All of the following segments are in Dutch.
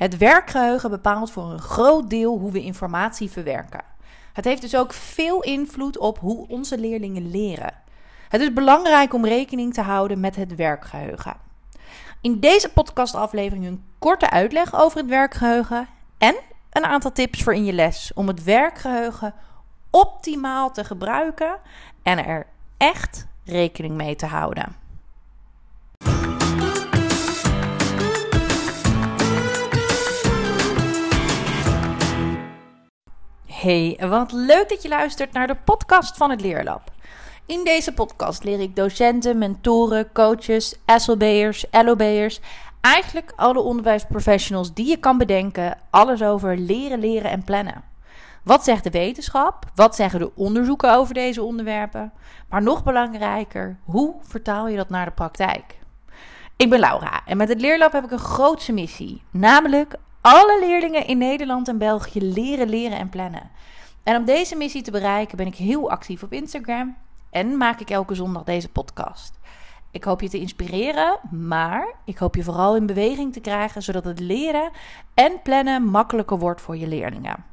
Het werkgeheugen bepaalt voor een groot deel hoe we informatie verwerken. Het heeft dus ook veel invloed op hoe onze leerlingen leren. Het is belangrijk om rekening te houden met het werkgeheugen. In deze podcastaflevering een korte uitleg over het werkgeheugen en een aantal tips voor in je les om het werkgeheugen optimaal te gebruiken en er echt rekening mee te houden. Hey, wat leuk dat je luistert naar de podcast van het Leerlab. In deze podcast leer ik docenten, mentoren, coaches, SLB'ers, LOB'ers, eigenlijk alle onderwijsprofessionals die je kan bedenken, alles over leren, leren en plannen. Wat zegt de wetenschap? Wat zeggen de onderzoeken over deze onderwerpen? Maar nog belangrijker, hoe vertaal je dat naar de praktijk? Ik ben Laura en met het Leerlab heb ik een grootse missie, namelijk alle leerlingen in Nederland en België leren, leren en plannen. En om deze missie te bereiken ben ik heel actief op Instagram en maak ik elke zondag deze podcast. Ik hoop je te inspireren, maar ik hoop je vooral in beweging te krijgen zodat het leren en plannen makkelijker wordt voor je leerlingen.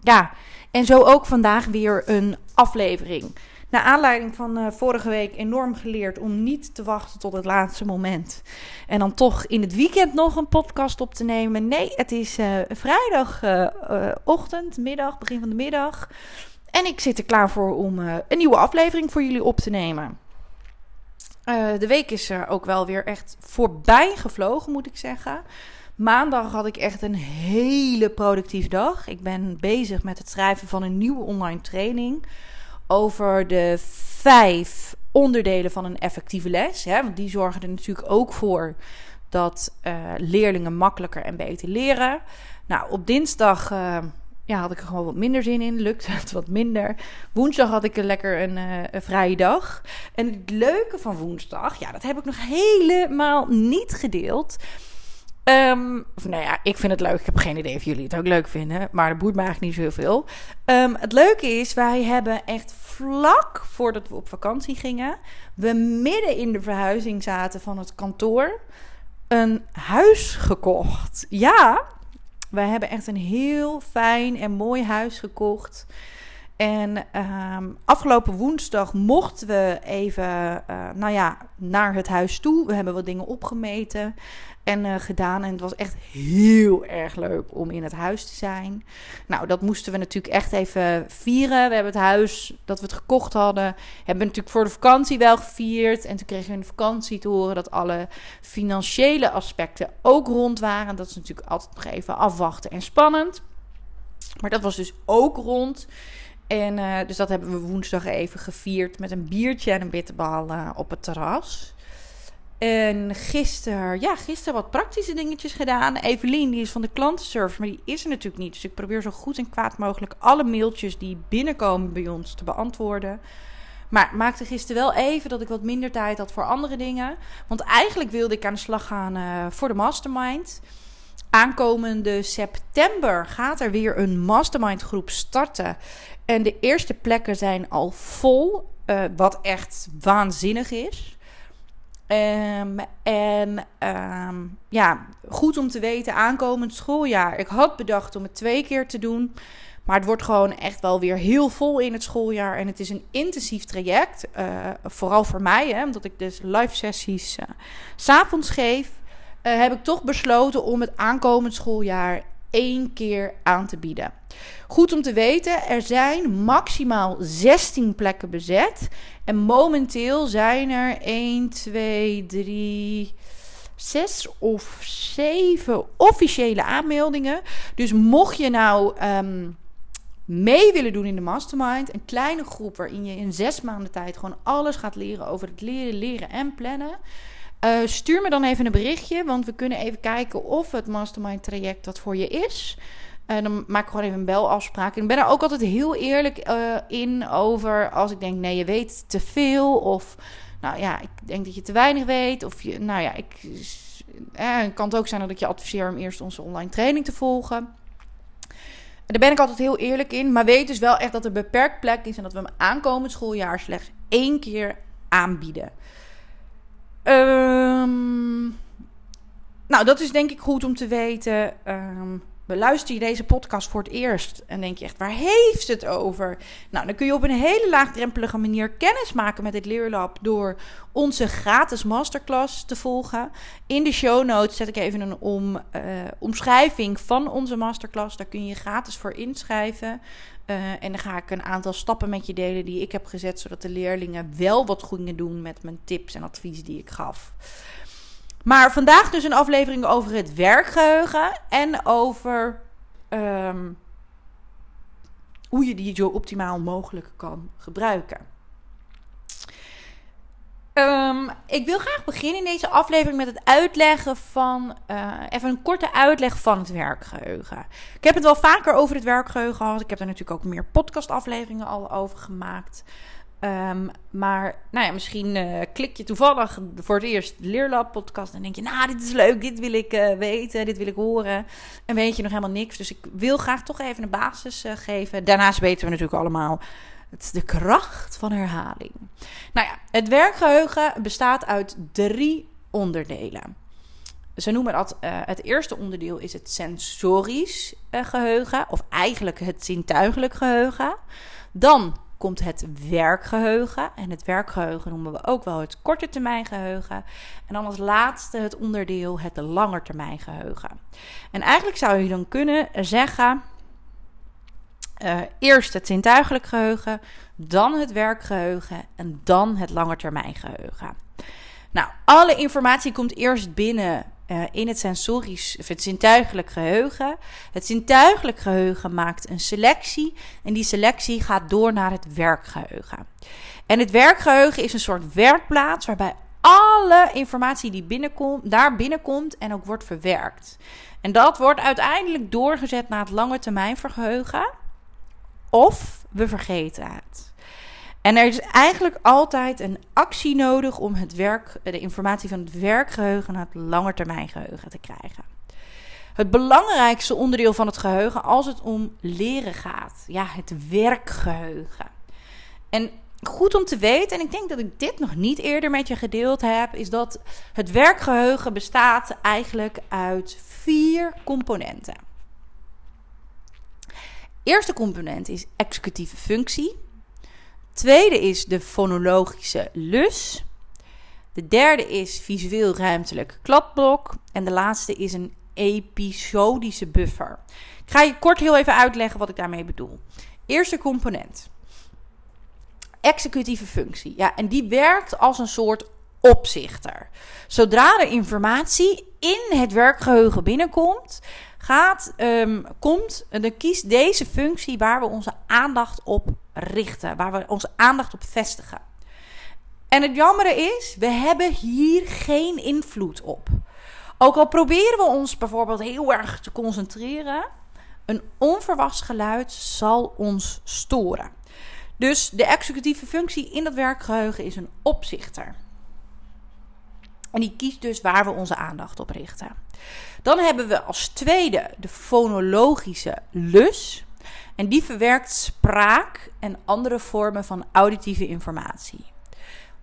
Ja, en zo ook vandaag weer een aflevering. Naar aanleiding van uh, vorige week enorm geleerd om niet te wachten tot het laatste moment. En dan toch in het weekend nog een podcast op te nemen. Nee, het is uh, vrijdagochtend, uh, middag, begin van de middag. En ik zit er klaar voor om een nieuwe aflevering voor jullie op te nemen. de week is er ook wel weer echt voorbij gevlogen, moet ik zeggen. Maandag had ik echt een hele productieve dag. Ik ben bezig met het schrijven van een nieuwe online training over de vijf onderdelen van een effectieve les. Hè? Want die zorgen er natuurlijk ook voor dat uh, leerlingen makkelijker en beter leren. Nou, op dinsdag uh, ja, had ik er gewoon wat minder zin in. Lukte het wat minder. Woensdag had ik lekker een, uh, een vrije dag. En het leuke van woensdag, ja, dat heb ik nog helemaal niet gedeeld. Um, nou ja, ik vind het leuk. Ik heb geen idee of jullie het ook leuk vinden. Maar dat boeit me eigenlijk niet zoveel. Um, het leuke is, wij hebben echt vlak voordat we op vakantie gingen... we midden in de verhuizing zaten van het kantoor... een huis gekocht. Ja, wij hebben echt een heel fijn en mooi huis gekocht... En um, afgelopen woensdag mochten we even, uh, nou ja, naar het huis toe. We hebben wat dingen opgemeten en uh, gedaan. En het was echt heel erg leuk om in het huis te zijn. Nou, dat moesten we natuurlijk echt even vieren. We hebben het huis dat we het gekocht hadden, hebben we natuurlijk voor de vakantie wel gevierd. En toen kregen we in de vakantie te horen dat alle financiële aspecten ook rond waren. Dat is natuurlijk altijd nog even afwachten en spannend. Maar dat was dus ook rond. En uh, dus dat hebben we woensdag even gevierd met een biertje en een bitterbal uh, op het terras. En gisteren, ja, gisteren wat praktische dingetjes gedaan. Evelien, die is van de klantenservice, maar die is er natuurlijk niet. Dus ik probeer zo goed en kwaad mogelijk alle mailtjes die binnenkomen bij ons te beantwoorden. Maar maakte gisteren wel even dat ik wat minder tijd had voor andere dingen. Want eigenlijk wilde ik aan de slag gaan uh, voor de mastermind. Aankomende september gaat er weer een mastermind groep starten. En de eerste plekken zijn al vol. Uh, wat echt waanzinnig is. Um, en um, ja, goed om te weten, aankomend schooljaar. Ik had bedacht om het twee keer te doen. Maar het wordt gewoon echt wel weer heel vol in het schooljaar. En het is een intensief traject. Uh, vooral voor mij, hè, omdat ik dus live sessies uh, s'avonds geef. Uh, heb ik toch besloten om het aankomend schooljaar één keer aan te bieden. Goed om te weten, er zijn maximaal 16 plekken bezet. En momenteel zijn er 1, 2, 3, 6 of 7 officiële aanmeldingen. Dus mocht je nou um, mee willen doen in de mastermind, een kleine groep waarin je in zes maanden tijd gewoon alles gaat leren over het leren, leren en plannen. Uh, stuur me dan even een berichtje, want we kunnen even kijken of het mastermind traject dat voor je is. Uh, dan maak ik gewoon even een belafspraak. En ik ben er ook altijd heel eerlijk uh, in over als ik denk, nee, je weet te veel. Of nou ja, ik denk dat je te weinig weet. Of je, nou ja, ik, eh, kan ook zijn dat ik je adviseer om eerst onze online training te volgen. Daar ben ik altijd heel eerlijk in. Maar weet dus wel echt dat er beperkt plek is en dat we hem aankomend schooljaar slechts één keer aanbieden. Um, nou, dat is denk ik goed om te weten. Um, beluister je deze podcast voor het eerst en denk je echt, waar heeft het over? Nou, dan kun je op een hele laagdrempelige manier kennis maken met dit leerlab door onze gratis masterclass te volgen. In de show notes zet ik even een om, uh, omschrijving van onze masterclass. Daar kun je gratis voor inschrijven. Uh, en dan ga ik een aantal stappen met je delen die ik heb gezet, zodat de leerlingen wel wat gingen doen met mijn tips en adviezen die ik gaf. Maar vandaag dus een aflevering over het werkgeheugen en over um, hoe je die zo optimaal mogelijk kan gebruiken. Um, ik wil graag beginnen in deze aflevering met het uitleggen van. Uh, even een korte uitleg van het werkgeheugen. Ik heb het wel vaker over het werkgeheugen gehad. Ik heb er natuurlijk ook meer podcastafleveringen al over gemaakt. Um, maar nou ja, misschien uh, klik je toevallig voor het eerst de Leerlab podcast en denk je, nou, dit is leuk, dit wil ik uh, weten, dit wil ik horen. En weet je nog helemaal niks. Dus ik wil graag toch even een basis uh, geven. Daarnaast weten we natuurlijk allemaal, het de kracht van herhaling. Nou ja, het werkgeheugen bestaat uit drie onderdelen. Ze noemen dat het eerste onderdeel is het sensorisch geheugen, of eigenlijk het zintuigelijk geheugen. Dan komt het werkgeheugen. En het werkgeheugen noemen we ook wel het korte termijn geheugen. En dan als laatste het onderdeel het langetermijn geheugen. En eigenlijk zou je dan kunnen zeggen. Uh, eerst het zintuigelijk geheugen, dan het werkgeheugen en dan het langetermijngeheugen. Nou, alle informatie komt eerst binnen uh, in het sensorisch, of het zintuigelijk geheugen. Het zintuigelijk geheugen maakt een selectie en die selectie gaat door naar het werkgeheugen. En het werkgeheugen is een soort werkplaats waarbij alle informatie die binnenkomt, daar binnenkomt en ook wordt verwerkt. En dat wordt uiteindelijk doorgezet naar het lange termijn vergeheugen. Of we vergeten het. En er is eigenlijk altijd een actie nodig om het werk, de informatie van het werkgeheugen naar het langetermijngeheugen te krijgen. Het belangrijkste onderdeel van het geheugen als het om leren gaat, ja, het werkgeheugen. En goed om te weten, en ik denk dat ik dit nog niet eerder met je gedeeld heb, is dat het werkgeheugen bestaat eigenlijk uit vier componenten. Eerste component is executieve functie. Tweede is de fonologische lus. De derde is visueel-ruimtelijk kladblok. En de laatste is een episodische buffer. Ik ga je kort heel even uitleggen wat ik daarmee bedoel. Eerste component. Executieve functie. Ja, en die werkt als een soort opzichter. Zodra er informatie in het werkgeheugen binnenkomt, gaat, um, komt, dan kiest deze functie waar we onze aandacht op richten, waar we onze aandacht op vestigen. En het jammere is, we hebben hier geen invloed op. Ook al proberen we ons bijvoorbeeld heel erg te concentreren, een onverwachts geluid zal ons storen. Dus de executieve functie in dat werkgeheugen is een opzichter. En die kiest dus waar we onze aandacht op richten. Dan hebben we als tweede de fonologische lus. En die verwerkt spraak en andere vormen van auditieve informatie.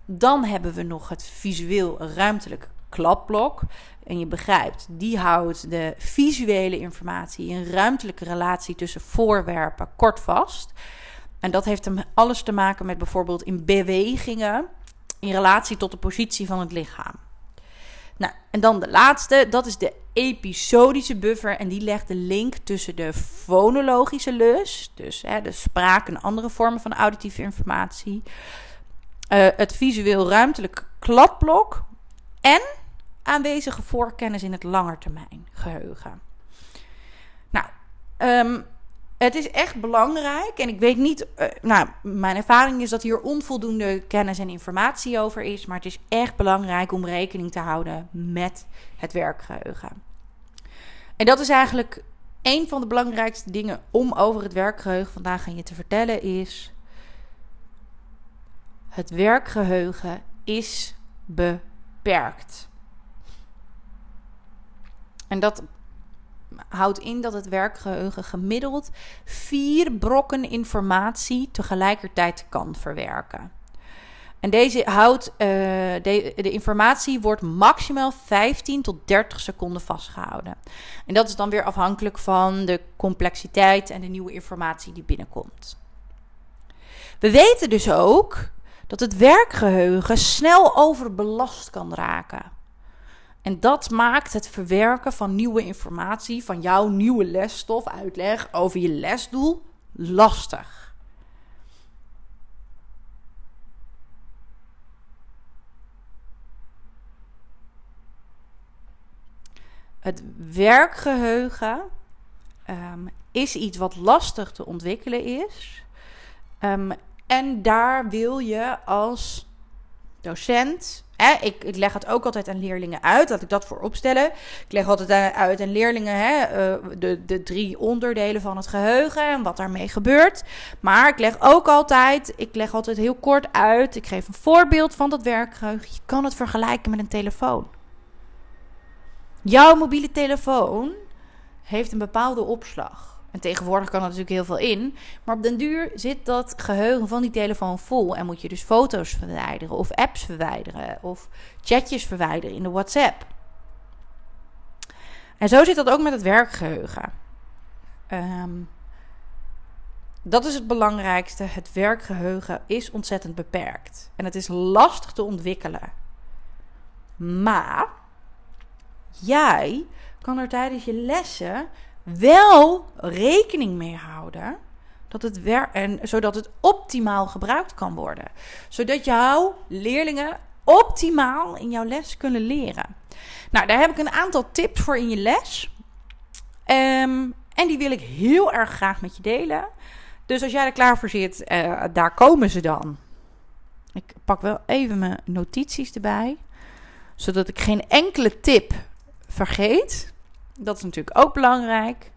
Dan hebben we nog het visueel ruimtelijk klapblok. En je begrijpt, die houdt de visuele informatie in ruimtelijke relatie tussen voorwerpen kort vast. En dat heeft alles te maken met bijvoorbeeld in bewegingen in relatie tot de positie van het lichaam. Nou, en dan de laatste, dat is de episodische buffer. En die legt de link tussen de fonologische lus, dus hè, de spraak en andere vormen van auditieve informatie, uh, het visueel ruimtelijk kladblok en aanwezige voorkennis in het langetermijn geheugen. Nou, um, het is echt belangrijk. En ik weet niet, uh, nou, mijn ervaring is dat hier onvoldoende kennis en informatie over is. Maar het is echt belangrijk om rekening te houden met het werkgeheugen. En dat is eigenlijk een van de belangrijkste dingen om over het werkgeheugen vandaag aan je te vertellen is. Het werkgeheugen is beperkt. En dat houdt in dat het werkgeheugen gemiddeld vier brokken informatie tegelijkertijd kan verwerken. En deze houdt de, de, informatie wordt maximaal 15 tot 30 seconden vastgehouden. En dat is dan weer afhankelijk van de complexiteit en de nieuwe informatie die binnenkomt. We weten dus ook dat het werkgeheugen snel overbelast kan raken. En dat maakt het verwerken van nieuwe informatie, van jouw nieuwe lesstof, uitleg over je lesdoel, lastig. Het werkgeheugen um, is iets wat lastig te ontwikkelen is. Um, en daar wil je als docent. Ik, ik, leg het ook altijd aan leerlingen uit, dat ik dat voor opstellen. Ik leg altijd uit aan leerlingen eh, de, de drie onderdelen van het geheugen en wat daarmee gebeurt. Maar ik leg ook altijd, ik leg altijd heel kort uit. Ik geef een voorbeeld van dat werkgeheugen. Je kan het vergelijken met een telefoon. Jouw mobiele telefoon heeft een bepaalde opslag. En tegenwoordig kan er natuurlijk heel veel in. Maar op den duur zit dat geheugen van die telefoon vol. En moet je dus foto's verwijderen, of apps verwijderen, of chatjes verwijderen in de WhatsApp. En zo zit dat ook met het werkgeheugen. Ehm, dat is het belangrijkste. Het werkgeheugen is ontzettend beperkt. En het is lastig te ontwikkelen. Maar jij kan er tijdens je lessen wel rekening mee houden. Dat het wer en, zodat het optimaal gebruikt kan worden. Zodat jouw leerlingen optimaal in jouw les kunnen leren. Nou, daar heb ik een aantal tips voor in je les. Um, en die wil ik heel erg graag met je delen. Dus als jij er klaar voor zit, uh, daar komen ze dan. Ik pak wel even mijn notities erbij. Zodat ik geen enkele tip vergeet. Dat is natuurlijk ook belangrijk.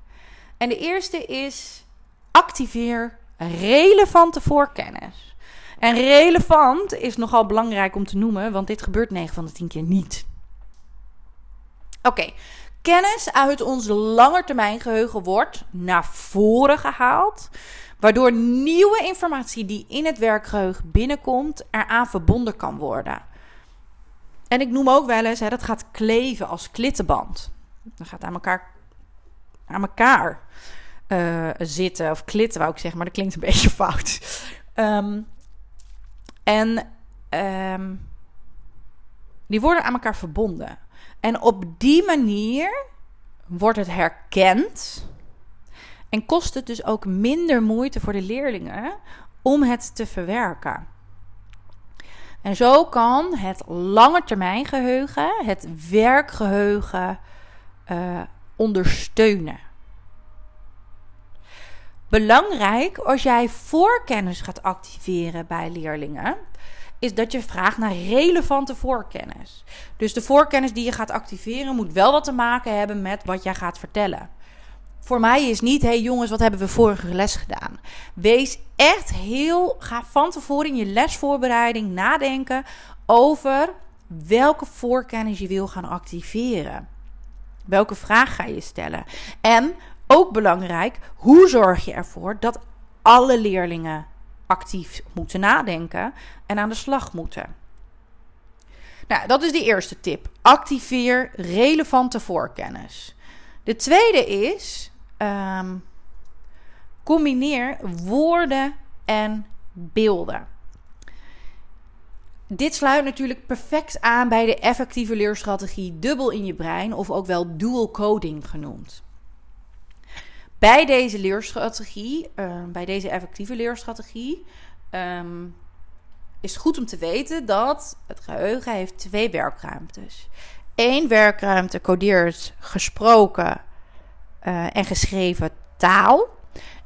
En de eerste is activeer relevante voorkennis. En relevant is nogal belangrijk om te noemen, want dit gebeurt 9 van de 10 keer niet. Oké, kennis uit ons langetermijngeheugen wordt naar voren gehaald, waardoor nieuwe informatie die in het werkgeheugen binnenkomt eraan verbonden kan worden. En ik noem ook wel eens, hè, dat gaat kleven als klittenband. Dan gaat aan elkaar, aan elkaar uh, zitten. Of klitten, wou ik zeggen, maar dat klinkt een beetje fout. Um, en um, die worden aan elkaar verbonden. En op die manier wordt het herkend. En kost het dus ook minder moeite voor de leerlingen om het te verwerken. En zo kan het langetermijngeheugen, het werkgeheugen, uh, ondersteunen. Belangrijk als jij voorkennis gaat activeren bij leerlingen, is dat je vraagt naar relevante voorkennis. Dus de voorkennis die je gaat activeren moet wel wat te maken hebben met wat jij gaat vertellen. Voor mij is niet, hé hey jongens, wat hebben we vorige les gedaan? Wees echt heel, ga van tevoren in je lesvoorbereiding nadenken over welke voorkennis je wil gaan activeren. Welke vraag ga je stellen? En ook belangrijk, hoe zorg je ervoor dat alle leerlingen actief moeten nadenken en aan de slag moeten? Nou, dat is de eerste tip. Activeer relevante voorkennis. De tweede is: um, combineer woorden en beelden. Dit sluit natuurlijk perfect aan bij de effectieve leerstrategie dubbel in je brein, of ook wel dual coding genoemd. Bij deze leerstrategie, uh, bij deze effectieve leerstrategie, um, is het goed om te weten dat het geheugen heeft twee werkruimtes. Eén werkruimte codeert gesproken uh, en geschreven taal.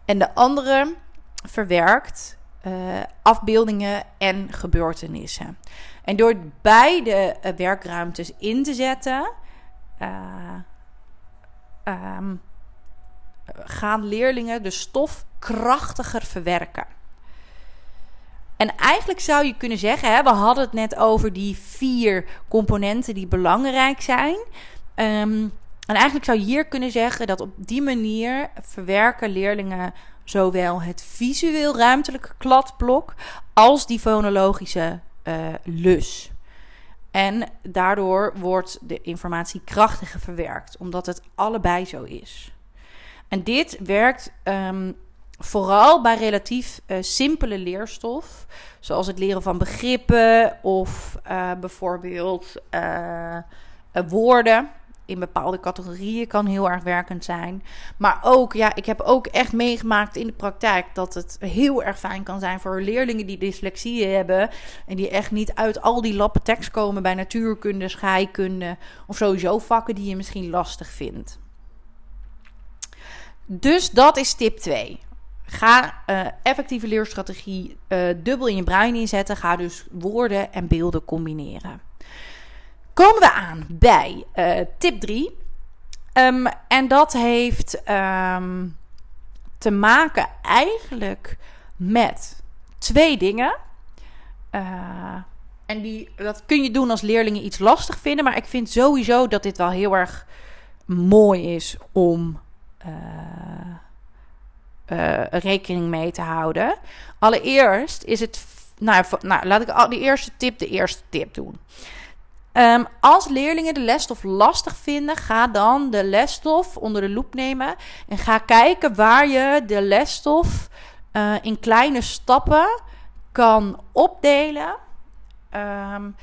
En de andere verwerkt uh, afbeeldingen en gebeurtenissen. En door beide uh, werkruimtes in te zetten, uh, um, gaan leerlingen de stof krachtiger verwerken. En eigenlijk zou je kunnen zeggen, hè, we hadden het net over die vier componenten die belangrijk zijn. Um, en eigenlijk zou je hier kunnen zeggen dat op die manier verwerken leerlingen zowel het visueel ruimtelijke kladblok als die fonologische lus. En daardoor wordt de informatie krachtiger verwerkt, omdat het allebei zo is. En dit werkt um, vooral bij relatief uh, simpele leerstof, zoals het leren van begrippen of uh, bijvoorbeeld woorden in bepaalde categorieën kan heel erg werkend zijn. Maar ook, ja, ik heb ook echt meegemaakt in de praktijk dat het heel erg fijn kan zijn voor leerlingen die dyslexie hebben. En die echt niet uit al die lappen tekst komen bij natuurkunde, scheikunde of sowieso vakken die je misschien lastig vindt. Dus dat is tip 2. Ga uh, effectieve leerstrategie uh, dubbel in je brein inzetten. Ga dus woorden en beelden combineren. Komen we aan bij uh, tip 3. Um, ehm, en dat heeft um, te maken eigenlijk met twee dingen. en die, dat kun je doen als leerlingen iets lastig vinden. Maar ik vind sowieso dat dit wel heel erg mooi is om uh, rekening mee te houden. Allereerst is het. Nou, nou laat ik al die eerste tip de eerste tip doen. Um, als leerlingen de lesstof lastig vinden, ga dan de lesstof onder de loep nemen en ga kijken waar je de lesstof uh, in kleine stappen kan opdelen. Um,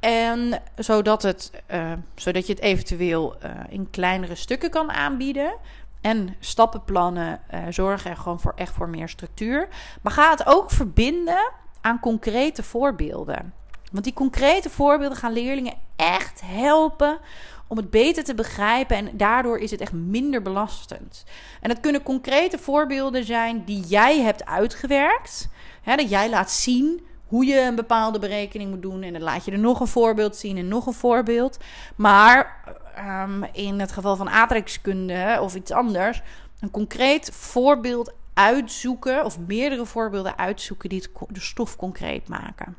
en zodat, het, uh, zodat je het eventueel uh, in kleinere stukken kan aanbieden. En stappenplannen zorgen er gewoon voor, echt voor meer structuur. Maar ga het ook verbinden aan concrete voorbeelden. Want die concrete voorbeelden gaan leerlingen echt helpen om het beter te begrijpen. En daardoor is het echt minder belastend. En dat kunnen concrete voorbeelden zijn die jij hebt uitgewerkt. Hè, dat jij laat zien hoe je een bepaalde berekening moet doen. En dan laat je er nog een voorbeeld zien en nog een voorbeeld. Maar um, in het geval van aardrijkskunde of iets anders, een concreet voorbeeld uitzoeken of meerdere voorbeelden uitzoeken die het, de stof concreet maken.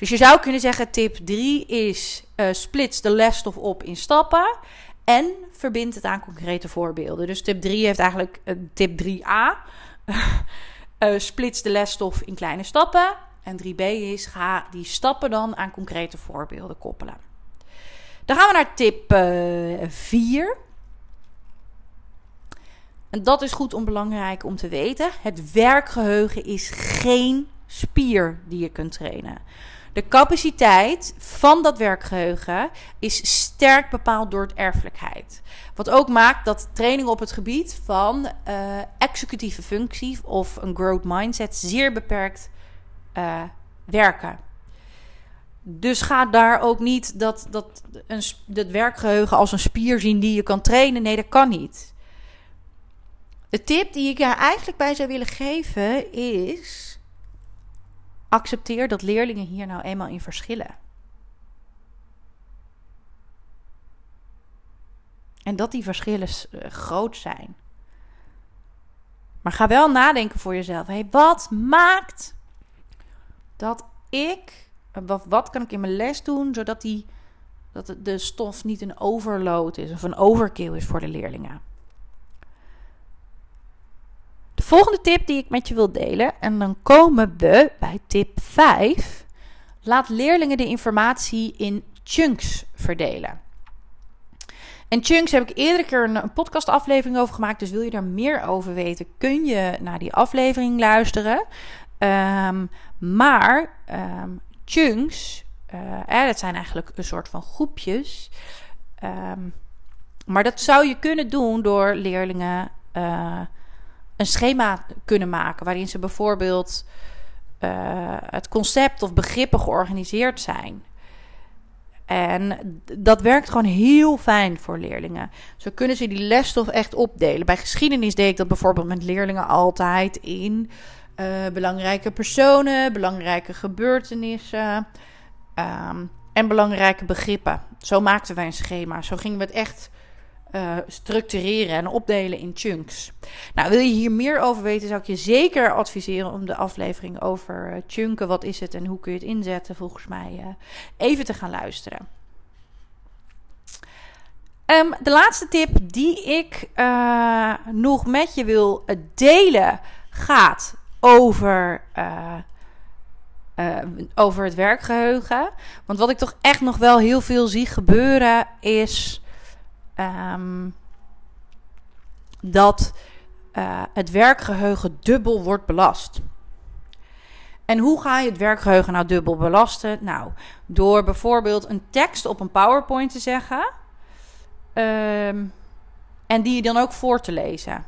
Dus je zou kunnen zeggen: tip 3 is uh, splits de lesstof op in stappen en verbind het aan concrete voorbeelden. Dus tip 3 heeft eigenlijk uh, tip 3a. uh, eh, splits de lesstof in kleine stappen. En 3b is ga die stappen dan aan concrete voorbeelden koppelen. Dan gaan we naar tip uh, eh, 4. En dat is goed om belangrijk om te weten. Het werkgeheugen is geen spier die je kunt trainen. De capaciteit van dat werkgeheugen is sterk bepaald door het erfelijkheid. Wat ook maakt dat training op het gebied van uh, executieve functie of een growth mindset zeer beperkt uh, werken. Dus ga daar ook niet dat, dat, een, dat werkgeheugen als een spier zien die je kan trainen. Nee, dat kan niet. De tip die ik er eigenlijk bij zou willen geven is: accepteer dat leerlingen hier nou eenmaal in verschillen. En dat die verschillen eh, groot zijn. Maar ga wel nadenken voor jezelf. Hey, wat maakt dat ik wat, wat kan ik in mijn les doen zodat die, dat de stof niet een overload is of een overkill is voor de leerlingen? De volgende tip die ik met je wil delen, en dan komen we bij tip 5. Laat leerlingen de informatie in chunks verdelen. En chunks heb ik eerder keer een, podcastaflevering over gemaakt. Dus wil je daar meer over weten, kun je naar die aflevering luisteren. Um, maar um, chunks, uh, dat zijn eigenlijk een soort van groepjes. Um, maar dat zou je kunnen doen door leerlingen uh, een schema kunnen maken. Waarin ze bijvoorbeeld uh, het concept of begrippen georganiseerd zijn. En dat werkt gewoon heel fijn voor leerlingen. Zo kunnen ze die lesstof echt opdelen. Bij geschiedenis deed ik dat bijvoorbeeld met leerlingen altijd in uh, belangrijke personen, belangrijke gebeurtenissen um, en belangrijke begrippen. Zo maakten wij een schema. Zo gingen we het echt uh, structureren en opdelen in chunks. Nou, wil je hier meer over weten, zou ik je zeker adviseren om de aflevering over uh, chunken, wat is het en hoe kun je het inzetten, volgens mij even te gaan luisteren. Um, de laatste tip die ik nog met je wil delen gaat over eh, over het werkgeheugen. Want wat ik toch echt nog wel heel veel zie gebeuren is ehm, dat uh, het werkgeheugen dubbel wordt belast. En hoe ga je het werkgeheugen nou dubbel belasten? Nou, door bijvoorbeeld een tekst op een PowerPoint te zeggen. Ehm, en die je dan ook voor te lezen.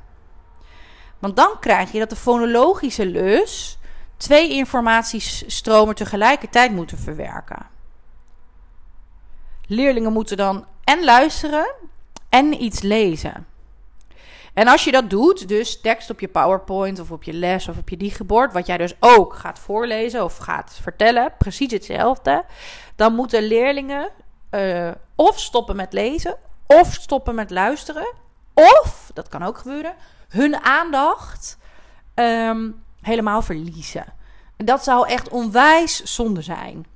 Want dan krijg je dat de fonologische lus twee informatiestromen tegelijkertijd moeten verwerken. Leerlingen moeten dan en luisteren en iets lezen. En als je dat doet, dus tekst op je PowerPoint of op je les of op je digibord, wat jij dus ook gaat voorlezen of gaat vertellen, precies hetzelfde, dan moeten leerlingen uh, of stoppen met lezen of stoppen met luisteren, of, dat kan ook gebeuren, hun aandacht um, helemaal verliezen. En dat zou echt onwijs zonde zijn.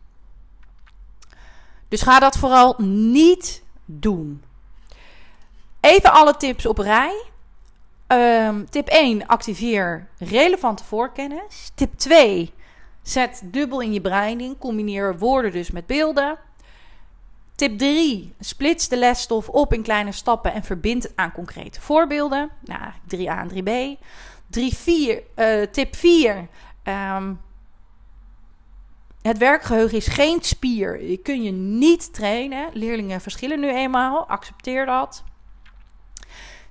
Dus ga dat vooral niet doen. Even alle tips op rij. Um, tip 1, activeer relevante voorkennis. Tip 2, zet dubbel in je brein in. Combineer woorden dus met beelden. Tip 3, splits de lesstof op in kleine stappen en verbind het aan concrete voorbeelden. Nou, 3a en 3b. 3, 4, uh, tip 4, um, ehm, het werkgeheugen is geen spier. Je kun je niet trainen. Leerlingen verschillen nu eenmaal. Accepteer dat.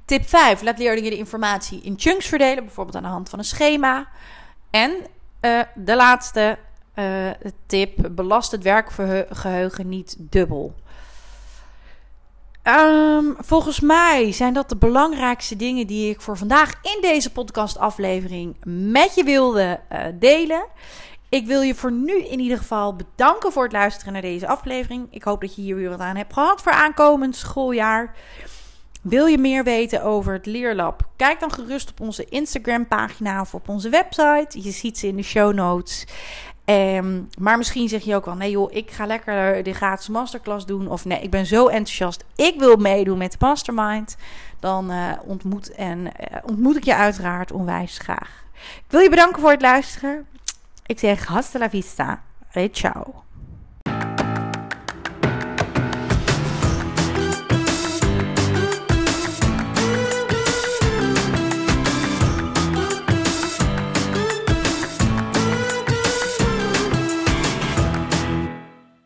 Tip 5. Laat leerlingen de informatie in chunks verdelen, bijvoorbeeld aan de hand van een schema. En uh, de laatste uh, tip: belast het werkgeheugen niet dubbel. Um, volgens mij zijn dat de belangrijkste dingen die ik voor vandaag in deze podcastaflevering met je wilde uh, delen. Ik wil je voor nu in ieder geval bedanken voor het luisteren naar deze aflevering. Ik hoop dat je hier weer wat aan hebt gehad voor aankomend schooljaar. Wil je meer weten over het Leerlab? Kijk dan gerust op onze Instagram pagina of op onze website. Je ziet ze in de show notes. Um, maar misschien zeg je ook wel: nee, joh, ik ga lekker de gratis masterclass doen. Of nee, ik ben zo enthousiast. Ik wil meedoen met de mastermind. Dan uh, ontmoet, en, uh, ontmoet ik je uiteraard onwijs graag. Ik wil je bedanken voor het luisteren. Ik zeg hasta la vista. Ciao.